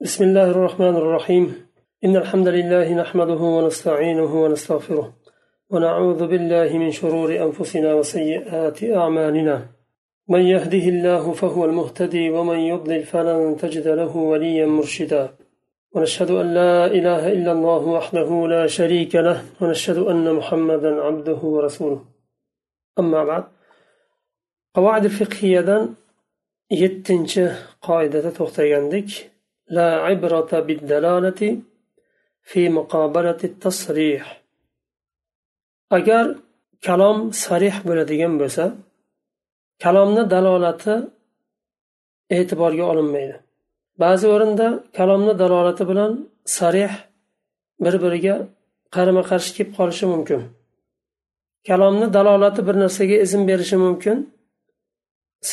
بسم الله الرحمن الرحيم إن الحمد لله نحمده ونستعينه ونستغفره ونعوذ بالله من شرور أنفسنا وسيئات أعمالنا من يهده الله فهو المهتدي ومن يضلل فلن تجد له وليا مرشدا ونشهد أن لا إله إلا الله وحده لا شريك له ونشهد أن محمدا عبده ورسوله أما بعد قواعد الفقهية yettinchi qoidada to'xtagandik. لا عبرة بالدلالة في مقابلة التصريح agar kalom sarih bo'ladigan bo'lsa kalomni dalolati e'tiborga olinmaydi ba'zi o'rinda kalomni dalolati bilan sarih bir biriga qarama qarshi kelib qolishi mumkin kalomni dalolati bir narsaga izn berishi mumkin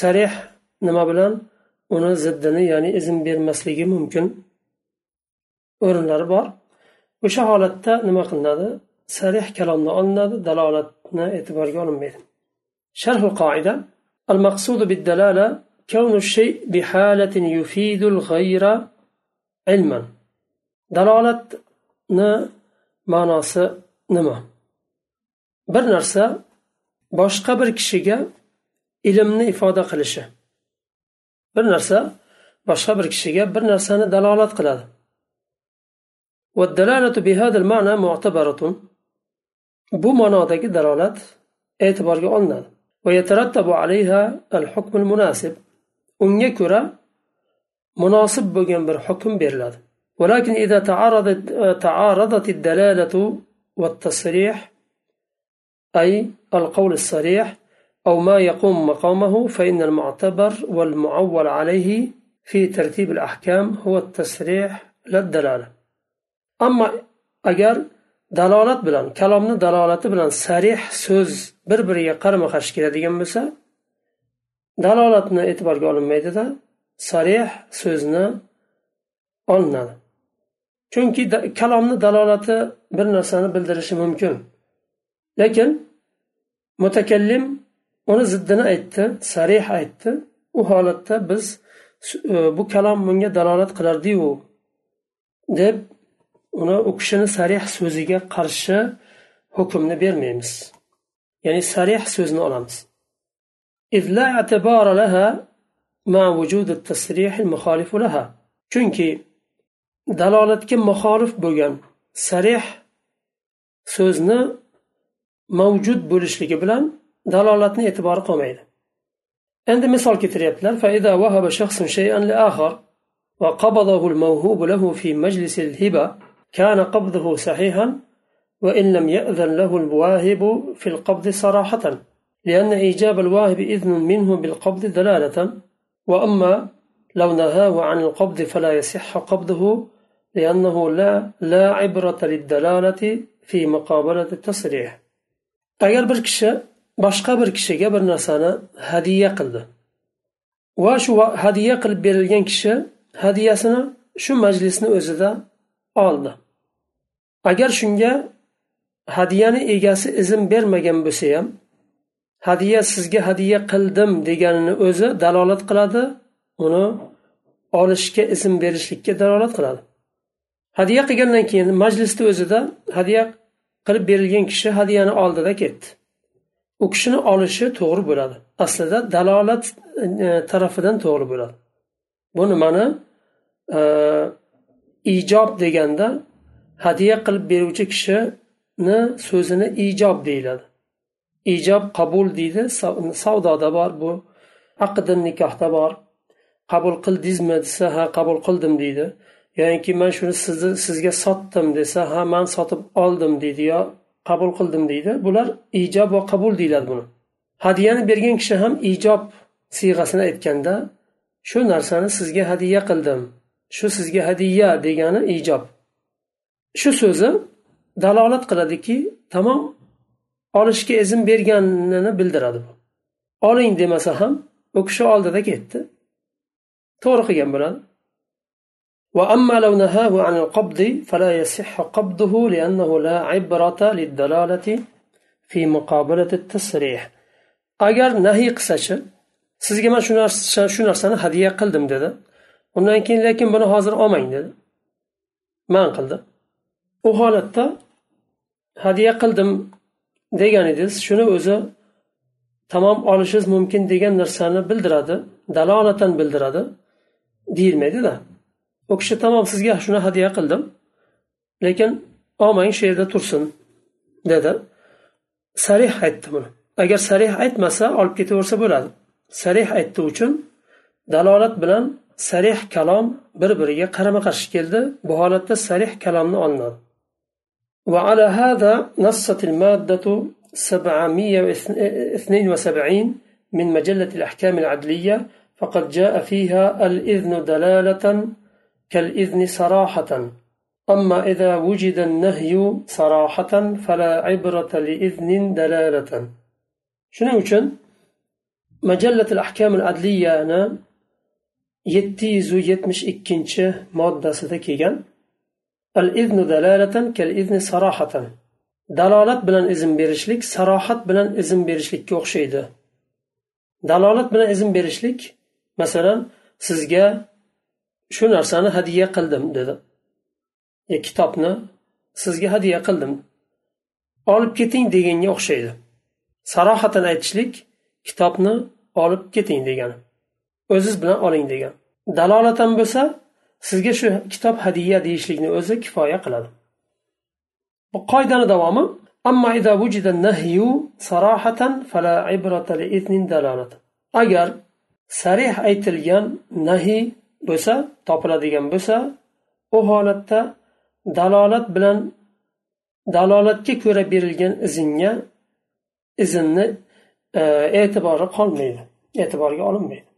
sarih nima bilan uni ziddini ya'ni izn bermasligi mumkin o'rinlari bor o'sha holatda nima qilinadi sarih kalomni olinadi dalolatni e'tiborga olinmaydi شرح القاعدة المقصود بالدلالة كون الشيء بحالة يفيد الغير علما dalolatni ma'nosi nima bir narsa boshqa bir kishiga ilmni ifoda qilishi Bir narsa boshqa bir kishiga bir narsani dalolat qiladi والدلالة بهذا المعنى معتبرة bu ma'nodagi dalolat e'tiborga olinadi ويترتب عليها الحكم المناسب unga ko'ra munosib bo'lgan bir hukm beriladi ولكن إذا تعارضت تعارضت الدلالة والتصريح أي القول الصريح أو ما يقوم مقامه فإن المعتبر والمعول عليه في ترتيب الأحكام هو التصريح لا الدلالة أما أجر dalolat bilan kalomni dalolati bilan sarih so'z bir biriga qarama qarshi keladigan bo'lsa dalolatni e'tiborga olinmaydida sarih so'zni olinadi chunki kalomni dalolati bir narsani bildirishi mumkin lekin mutakallim uni ziddini aytdi sarih aytdi. U holatda biz e, bu kalom bunga dalolat qilardiyu deb uni u kishini sarih so'ziga qarshi hukmni bermaymiz. Ya'ni sarih so'zni olamiz. Chunki dalolatga muxolif bo'lgan sarih so'zni mavjud bo'lishligi bilan dalolatni e'tibori qolmaydi endi misol keltiryaptilar فإذا وهب شخص شيئا لآخر وقبضه الموهوب له في مجلس الهبة كان قبضه صحيحا وإن لم يأذن له الواهب في القبض صراحة لأن إيجاب الواهب إذن منه بالقبض دلالة. وأما لو نهاه عن القبض فلا يصح قبضه لأنه لا لا عبرة للدلالة في مقابلة التصريح. أجر kishi boshqa bir kishiga bir narsani hadya qildi. Va shu hadya qilib berilgan kishi hadyasini shu majlisni o'zida oldi. Agar shunga hadyani egasi izn bermagan bo'lsa ham hadya sizga hadya qildim deganini o'zi dalolat qiladi uni olishga izn berishlikka dalolat qiladi. Hadya qilgandan keyin majlisni o'zida hadya qilib berilgan kishi hadyani oldida ketdi. U kishini olishi to'g'ri bo'ladi. Aslida dalolat e, tarafidan to'g'ri bo'ladi. Bu nimani e, ijob deganda hadya qilib beruvchi kishini so'zini ijob deyiladi. Ijob qabul deydi savdoda bor bu aqdi nikohda bor. Qabul qildingizmi desa ha qabul qildim deydi. Yoki man shuni sizni sizga sotdim desa ha man sotib oldim deydi. Yo qabul qildim deydi. Bular ijob va qabul deyiladi buni. Hadyani bergan kishi ham ijob siyg'asini aytganda shu narsani sizga hadya qildim shu sizga hadya degani ijob. Shu so'zi dalolat qiladiki tamom olishga izn berganini bildiradi oling demasa ham u kishi oldida ketdi. To'g'ri qilgan bo'ladi. وأما لو نهاه عن القبض فلا يصح قبضه لأنه لا عبرة للدلالة في مقابلة التصريح agar nahiy qilsachi sizga man shu narsani hadya qildim dedi undan keyin lekin buni hozir olmang dedi man qildi u holatda hadya qildim degan edingiz shuni o'zi tamom olishingiz mumkin degan narsani bildiradi dalolatan bildiradi deyilmaydida u kishi tamom sizga shuni hadya qildim lekin olmang shu yerda tursin dedi sarih aytdi buni agar sarih aytmasa olib ketaversa bo'ladi sarih aytdi uchun dalolat bilan sarih kalom bir biriga qarama qarshi keldi bu holatda sarih kalomni olinadi وعلى هذا نصت المادة 772 من مجلة الأحكام العدلية فقد جاء فيها الإذن دلالة كالإذن صراحة أما إذا وجد النهي صراحة فلا عبرة لإذن دلالة شنو uchun مجلة الأحكام العدلية أنا yetti yuz yetmish ikkinchi moddasida kelgan al iznu dalalatan kal izni sarohatan dalolat bilan izn berishlik sarohat bilan izn berishlikka o'xshaydi dalolat bilan izn berishlik masalan sizga shu narsani hadya qildim dedi e, kitobni sizga hadya qildim. Olib keting deganga o'xshaydi. Sarohatan aytishlik kitobni olib keting degani. O'ziz bilan oling degan. Dalolatan bo'lsa sizga shu kitob hadya deyishlikni o'zi kifoya qiladi. Bu qoidani davomi agar sarih aytilgan nahiy bo'lsa topiladigan bo'lsa u holatda dalolat bilan dalolatga ko'ra berilgan izinga izinni e, e'tibori qolmaydi e'tiborga olinmaydi.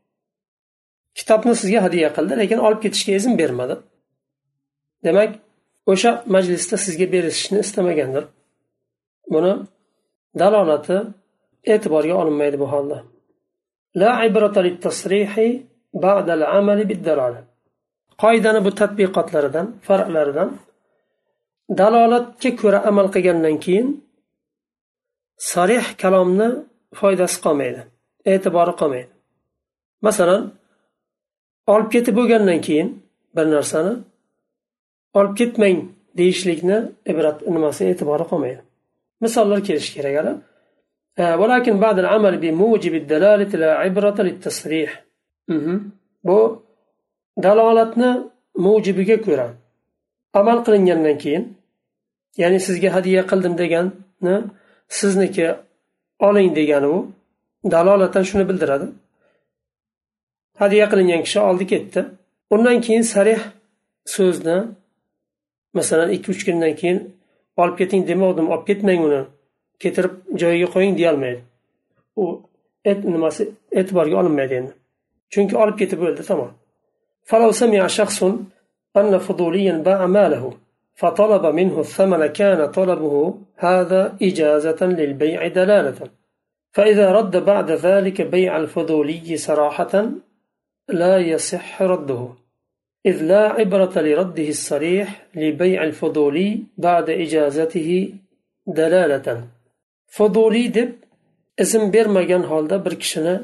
Kitobni sizga hadya qildi lekin olib ketishga izn bermadi. Demak o'sha majlisda sizga berishni istamagandir. Buni dalolati e'tiborga olinmaydi bu holda. qoidani bu tadbiqotlaridan farqlaridan dalolatga ko'ra amal qilgandan keyin sarih kalomni foydasi qolmaydi e'tibori qolmaydi masalan olib ketib bo'lgandan keyin bir narsani olib ketmang deyishlikni ibrat nimasi e'tibori qolmaydi misollar kelishi kerak hali ولكن بعد العمل بموجب الدلالة لا عبرة للتصريح Mhm. bu dalolatni mujibiga ko'ra amal qilingandan keyin ya'ni sizga hadya qildim deganni sizniki oling degani u dalolatan shuni bildiradi. Hadya qilingan kishi oldi ketdi. Undan keyin sarih so'zni masalan ikki uch kundan keyin olib keting demovdim olib ketmang uni ketirib joyiga qo'ying deyolmaydi. U et nimasi e'tiborga olinmaydi endi. Chunki olib ketib bo'ldi tamom فلو سمع شخص أن فضوليا باع ماله فطلب منه الثمن كان طلبه هذا إجازة للبيع دلالة. فإذا رد بعد ذلك بيع الفضولي صراحة لا يصح رده. إذ لا عبرة لرده الصريح لبيع الفضولي بعد إجازته دلالة. فضولي izn bermagan holda bir kishini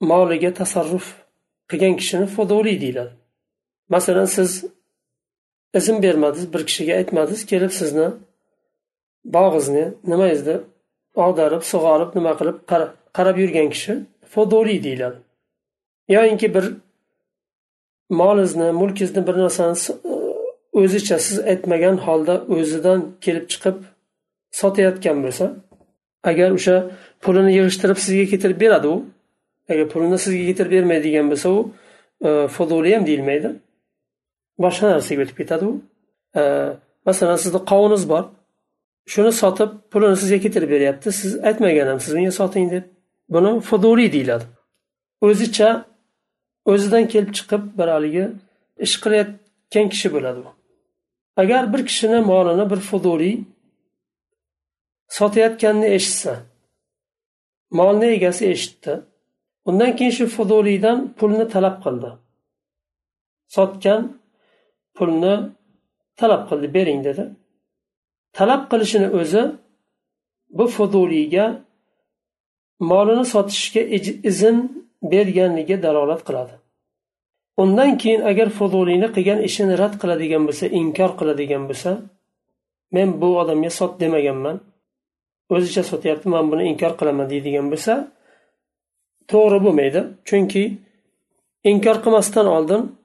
moliga tasarruf qilgan kishini fodoli deyiladi. Masalan siz izn bermadingiz bir kishiga aytmadingiz kelib sizni bog'ingizni nimangizni og'darib sug'orib nima qilib qarab yurgan kishi fodoli deyiladi. Yoyinki bir molingizni mulkingizni bir narsani e, o'zicha siz aytmagan holda o'zidan kelib chiqib sotayotgan bo'lsa agar o'sha pulini yig'ishtirib sizga keltirib beradi u agar pulini sizga keltirib bermaydigan bo'lsa u e, fuduli ham deyilmaydi. Boshqa narsaga o'tib ketadi u. E, masalan sizni qovuningiz bor. Shuni sotib pulini sizga keltirib beryapti. Siz aytmagan ham siz menga soting deb. Buni fuduli deyiladi. O'zicha o'zidan kelib chiqib bir haligi ish qilayotgan kishi bo'ladi u. Agar bir kishini molini bir fuduliy sotayotganini eshitsa molni egasi eshitdi undan keyin shu fuzuliydan pulni talab qildi. Sotgan pulni talab qildi bering dedi. Talab qilishini o'zi bu fuzuliyga molini sotishga izn berganligiga dalolat qiladi. Undan keyin agar fuzuliyni qilgan ishini rad qiladigan bo'lsa inkor qiladigan bo'lsa men bu odamga sot demaganman. O'zicha sotyapti man buni inkor qilaman deydigan bo'lsa to'g'ri bo'lmaydi. Chunki inkor qilmasdan oldin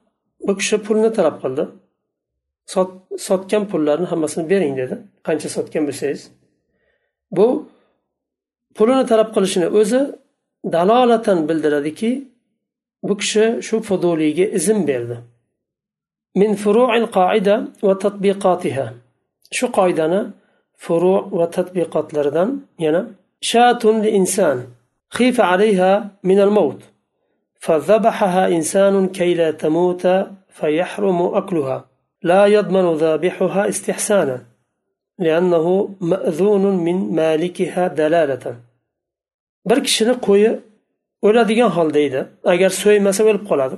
bu kishi pulni talab qildi. Sotgan pullarni hammasini bering dedi. Qancha sotgan bo'lsangiz bu pulini talab qilishini o'zi dalolatan bildiradiki bu kishi shu fuduliyga izn berdi. Min furu'il qoida va tatbiqotiha. Shu qoidani furu va tadbiqotlaridan yana shatun li inson خيف عليها من الموت فذبحها إنسان كي لا تموت فيحرم أكلها لا يضمن ذابحها استحسانا لأنه مأذون من مالكها دلالة bir kishini qo'yi o'ladigan holda edi agar so'ymasa o'lib qoladi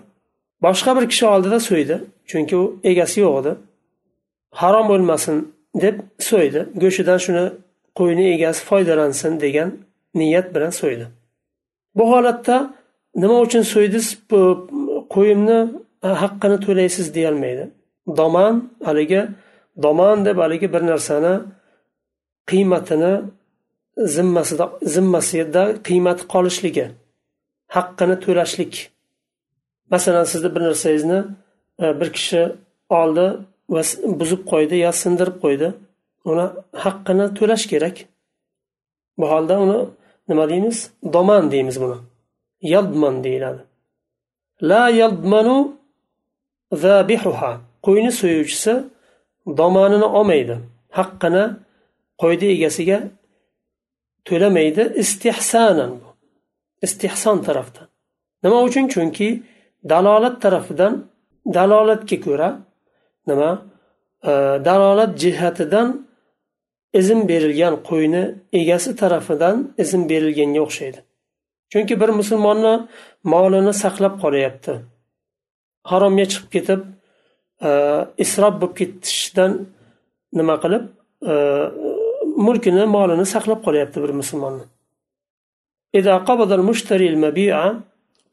boshqa bir kishi oldida so'ydi chunki u egasi yo'q edi harom o'lmasin deb so'ydi go'shtidan shuni qo'yni egasi foydalansin degan niyat bilan so'ydi bu holatda nima uchun so'ydiz qo'yimni haqqini to'laysiz deyolmaydi. Doman haligi doman deb haligi bir narsani qiymatini zimmasida zimmasida qiymati qolishligi haqqini to'lashlik. Masalan sizni bir narsangizni e, bir kishi oldi va buzib qo'ydi yo sindirib qo'ydi. Uni haqqini to'lash kerak. Bu holda uni nima deymiz? Doman deymiz buni. Yadman deyiladi. La yadmanu zabihuha qo'yni so'yuvchisi domonini olmaydi. Haqqini qo'yni egasiga to'lamaydi. Istehsonan bu. Istehson tarafdan. Nima uchun? Chunki dalolat tarafidan dalolatga ko'ra nima e, dalolat jihatidan izn berilgan qo'yni egasi tarafidan izn berilganga o'xshaydi chunki bir musulmonni molini saqlab qolyapti haromga chiqib ketib e, isrof bo'lib ketishdan nima qilib e, mulkini molini saqlab qolyapti bir musulmonni إذا قبض المشتري المبيع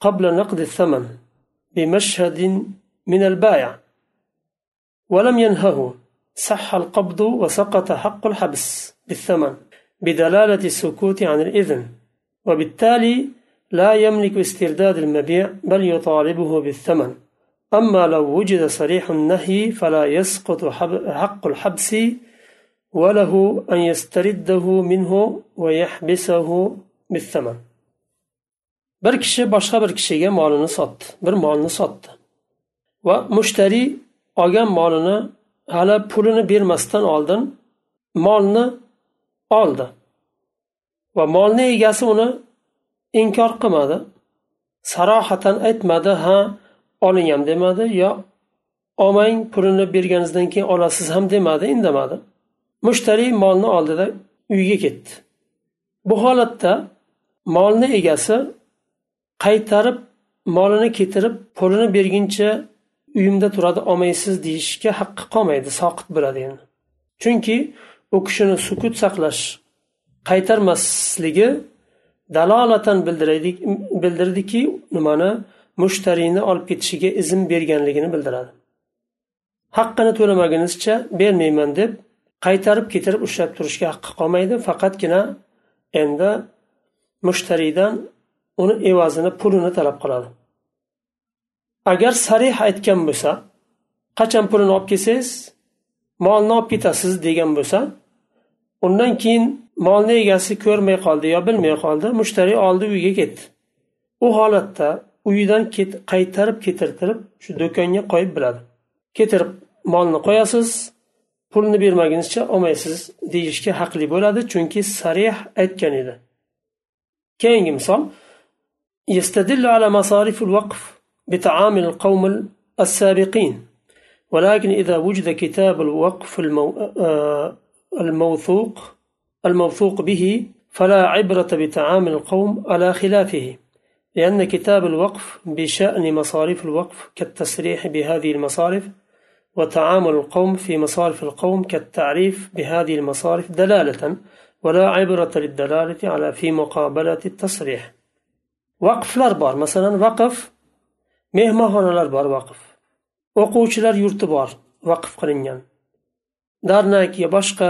قبل نقد الثمن بمشهد من البائع ولم ينهه صح القبض وسقط حق الحبس بالثمن بدلالة السكوت عن الإذن وبالتالي لا يملك استرداد المبيع بل يطالبه بالثمن. أما لو وجد صريح النهي فلا يسقط حق الحبس وله أن يسترده منه ويحبسه bittaman bir kishi boshqa bir kishiga molini sotdi bir molni sotdi va mushtariy olgan molini hali pulini bermasdan oldin molni oldi. Va molni egasi uni inkor qilmadi. Sarohatan aytmadi ha oling ham demadi yo olmang pulini berganingizdan keyin olasiz ham demadi indamadi. Mushtariy molni oldida uyga ketdi. Bu holatda molni egasi qaytarib molini ketirib pulini berguncha uyimda turadi olmaysiz deyishga haqqi qolmaydi soqit bo'ladi endi. Chunki u kishini sukut saqlash qaytarmasligi dalolatan bildirdiki nimani? Mushtariyni olib ketishiga izn berganligini bildiradi. Haqqini to'lamagunizcha bermayman deb qaytarib ketirib ushlab turishga haqqi qolmaydi faqatgina endi mushtariydan uni evazini pulini talab qiladi. agar sarih aytgan bo'lsa qachon pulini olib kelsangiz molni olib ketasiz degan bo'lsa undan keyin molni egasi ko'rmay qoldi yo bilmay qoldi mushtariy oldi uyga ketdi u holatda uyidan qaytarib ketirtirib shu do'konga qo'yib biladi ketirib molni qo'yasiz pulni bermagunizcha olmaysiz deyishga haqli bo'ladi chunki sarih aytgan edi keyingi misol يستدل على مصارف الوقف بتعامل القوم السابقين. ولكن إذا وجد كتاب الوقف المو... الموثوق الموثوق به فلا عبرة بتعامل القوم على خلافه لأن كتاب الوقف بشأن مصارف الوقف كالتسريح بهذه المصارف وتعامل القوم في مصارف القوم كالتعريف بهذه المصارف دلالة ولا عبرة للدلالة على في مقابلة التصريح vaqflar bor masalan vaqf mehmonxonalar bor vaqf o'quvchilar yurti bor vaqf qilingan. Darnak yo boshqa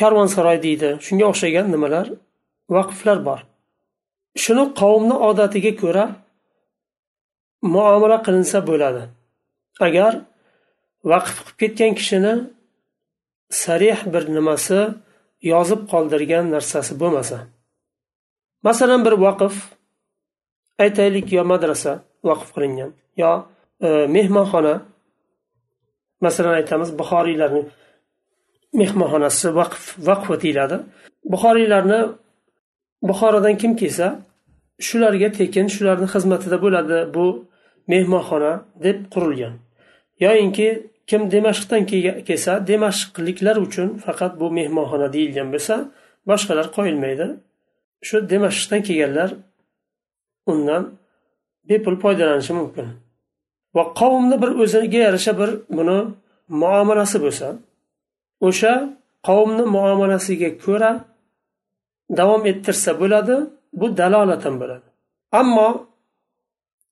karvonsaroy deydi. Shunga o'xshagan nimalar? Vaqflar bor. Shuni qavmni odatiga ko'ra muomala qilinsa bo'ladi. Agar vaqf qilib ketgan kishini sarih bir nimasi yozib qoldirgan narsasi bo'lmasa. Masalan bir vaqf aytaylik yo madrasa vaqf qilingan. Yo e, mehmonxona masalan aytamiz buxoriylarni mehmonxonasi vaqf vaqf deyiladi. Buxoriylarni buxorodan kim kelsa shularga tekin shularni xizmatida bo'ladi bu mehmonxona deb qurilgan. Yoyinki kim dimashqdan kelsa dimashqliklar uchun faqat bu mehmonxona deyilgan bo'lsa boshqalar qo'yilmaydi. Shu dimashqdan kelganlar undan bepul foydalanishi mumkin. Va qavmni bir o'ziga yarasha bir buni muomalasi bo'lsa o'sha qavmni muomalasiga ko'ra davom ettirsa bo'ladi bu dalolatan bo'ladi. Ammo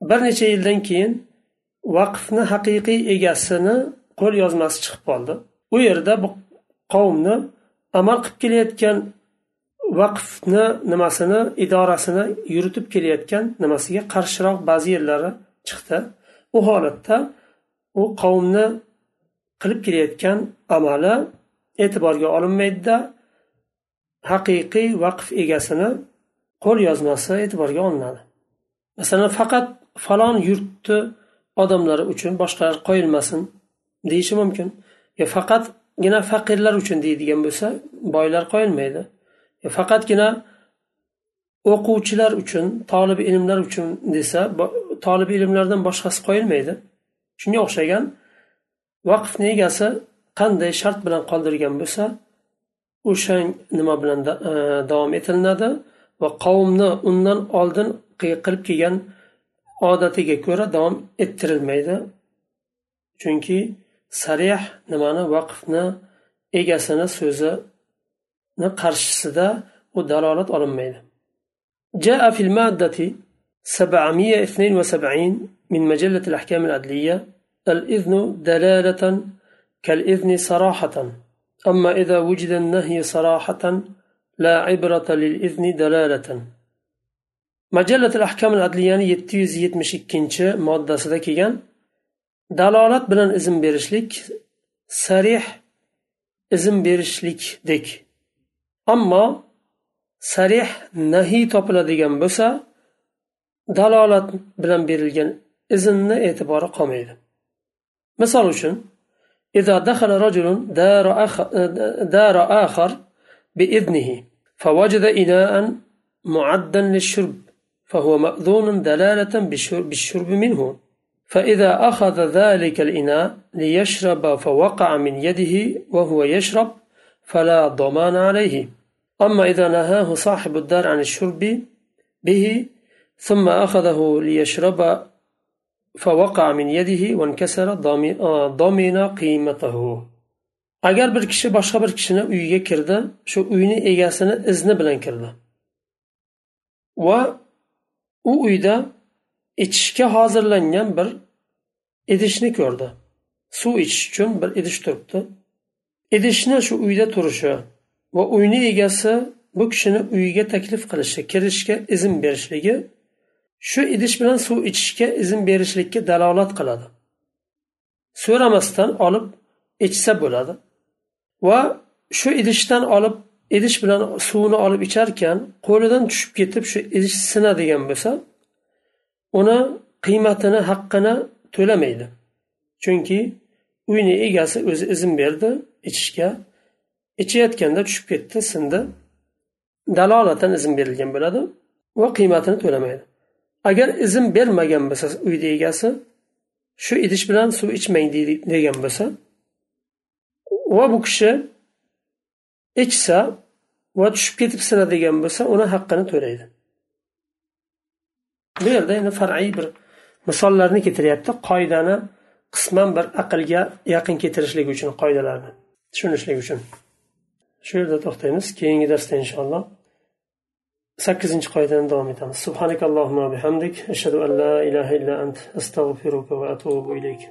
bir necha yildan keyin vaqfni haqiqiy egasini qo'l yozmasi chiqib qoldi. U yerda bu qavmni amal qilib kelayotgan vaqfni nimasini idorasini yuritib kelayotgan nimasiga qarshiroq ba'zi yerlari chiqdi. U holatda u qavmni qilib kelayotgan amali e'tiborga olinmaydida haqiqiy vaqf egasini qo'l yozmasi e'tiborga olinadi. Masalan faqat falon yurtni odamlari uchun boshqalar qo'yilmasin deyishi mumkin yo faqatgina faqirlar uchun deydigan bo'lsa boylar qo'yilmaydi. E, faqatgina o'quvchilar uchun tolib ilmlar uchun desa tolib ilmlardan boshqasi qo'yilmaydi. Shunga o'xshagan vaqfni egasi qanday shart bilan qoldirgan bo'lsa o'sha nima bilan e, davom etilinadi va qavmni undan oldin qilib kelgan odatiga ko'ra davom ettirilmaydi. Chunki sarih nimani vaqfni egasini so'zi qarshisida u dalolat olinmaydi جاء في المادة 772 من مجلة الأحكام العدلية الإذن دلالة كالإذن صراحة أما إذا وجد النهي صراحة لا عبرة للإذن دلالة مجلة الأحكام العدلية 772 moddasida kelgan dalolat bilan izn berishlik sarih izn berishlikdek Ammo sarih nahiy topiladigan bo'lsa dalolat bilan berilgan iznni e'tibori qolmaydi misol uchun إذا دخل رجل دار دار آخر بإذنه فوجد إناء معدا للشرب فهو مأذون دلالة بالشرب منه. فإذا أخذ ذلك الإناء ليشرب فوقع من يده وهو يشرب فلا ضمان عليه أما إذا نهاه صاحب الدار عن الشرب به ثم أخذه ليشرب فوقع من يده وانكسر ضمن قيمته agar bir kishi boshqa bir kishini uyiga kirdi shu uyni egasini izni bilan kirdi va u uyda ichishga hozirlangan bir idishni ko'rdi suv ichish uchun bir idish turibdi idishni shu uyda turishi va uyni egasi bu kishini uyiga taklif qilishi kirishga izn berishligi shu idish bilan suv ichishga izn berishlikka dalolat qiladi. So'ramasdan olib ichsa bo'ladi va shu idishdan olib idish bilan suvni olib icharkan qo'lidan tushib ketib shu idish sinadigan bo'lsa uni qiymatini haqqini to'lamaydi. Chunki uyni egasi o'zi izn berdi ichishga. Ichayotganda tushib ketdi sindi. Dalolatan izn berilgan bo'ladi va qiymatini to'lamaydi. Agar izn bermagan bo'lsa uyni egasi shu idish bilan suv ichmang degan bo'lsa va bu kishi ichsa va tushib ketib sinadigan bo'lsa uni haqqini to'laydi. Bu yerda endi far'iy bir misollarni keltiryapti. Qoidani qisman bir aqlga yaqin keltirishlik uchun qoidalarni tushunishlik uchun. Shu yerda to'xtaymiz. Keyingi darsda inshaalloh sakkizinchi qoidadan davom etamiz. Subhanakallohumma bihamdik. Ashhadu an la ilaha illa ant. Astag'firuka va atubu ilayk.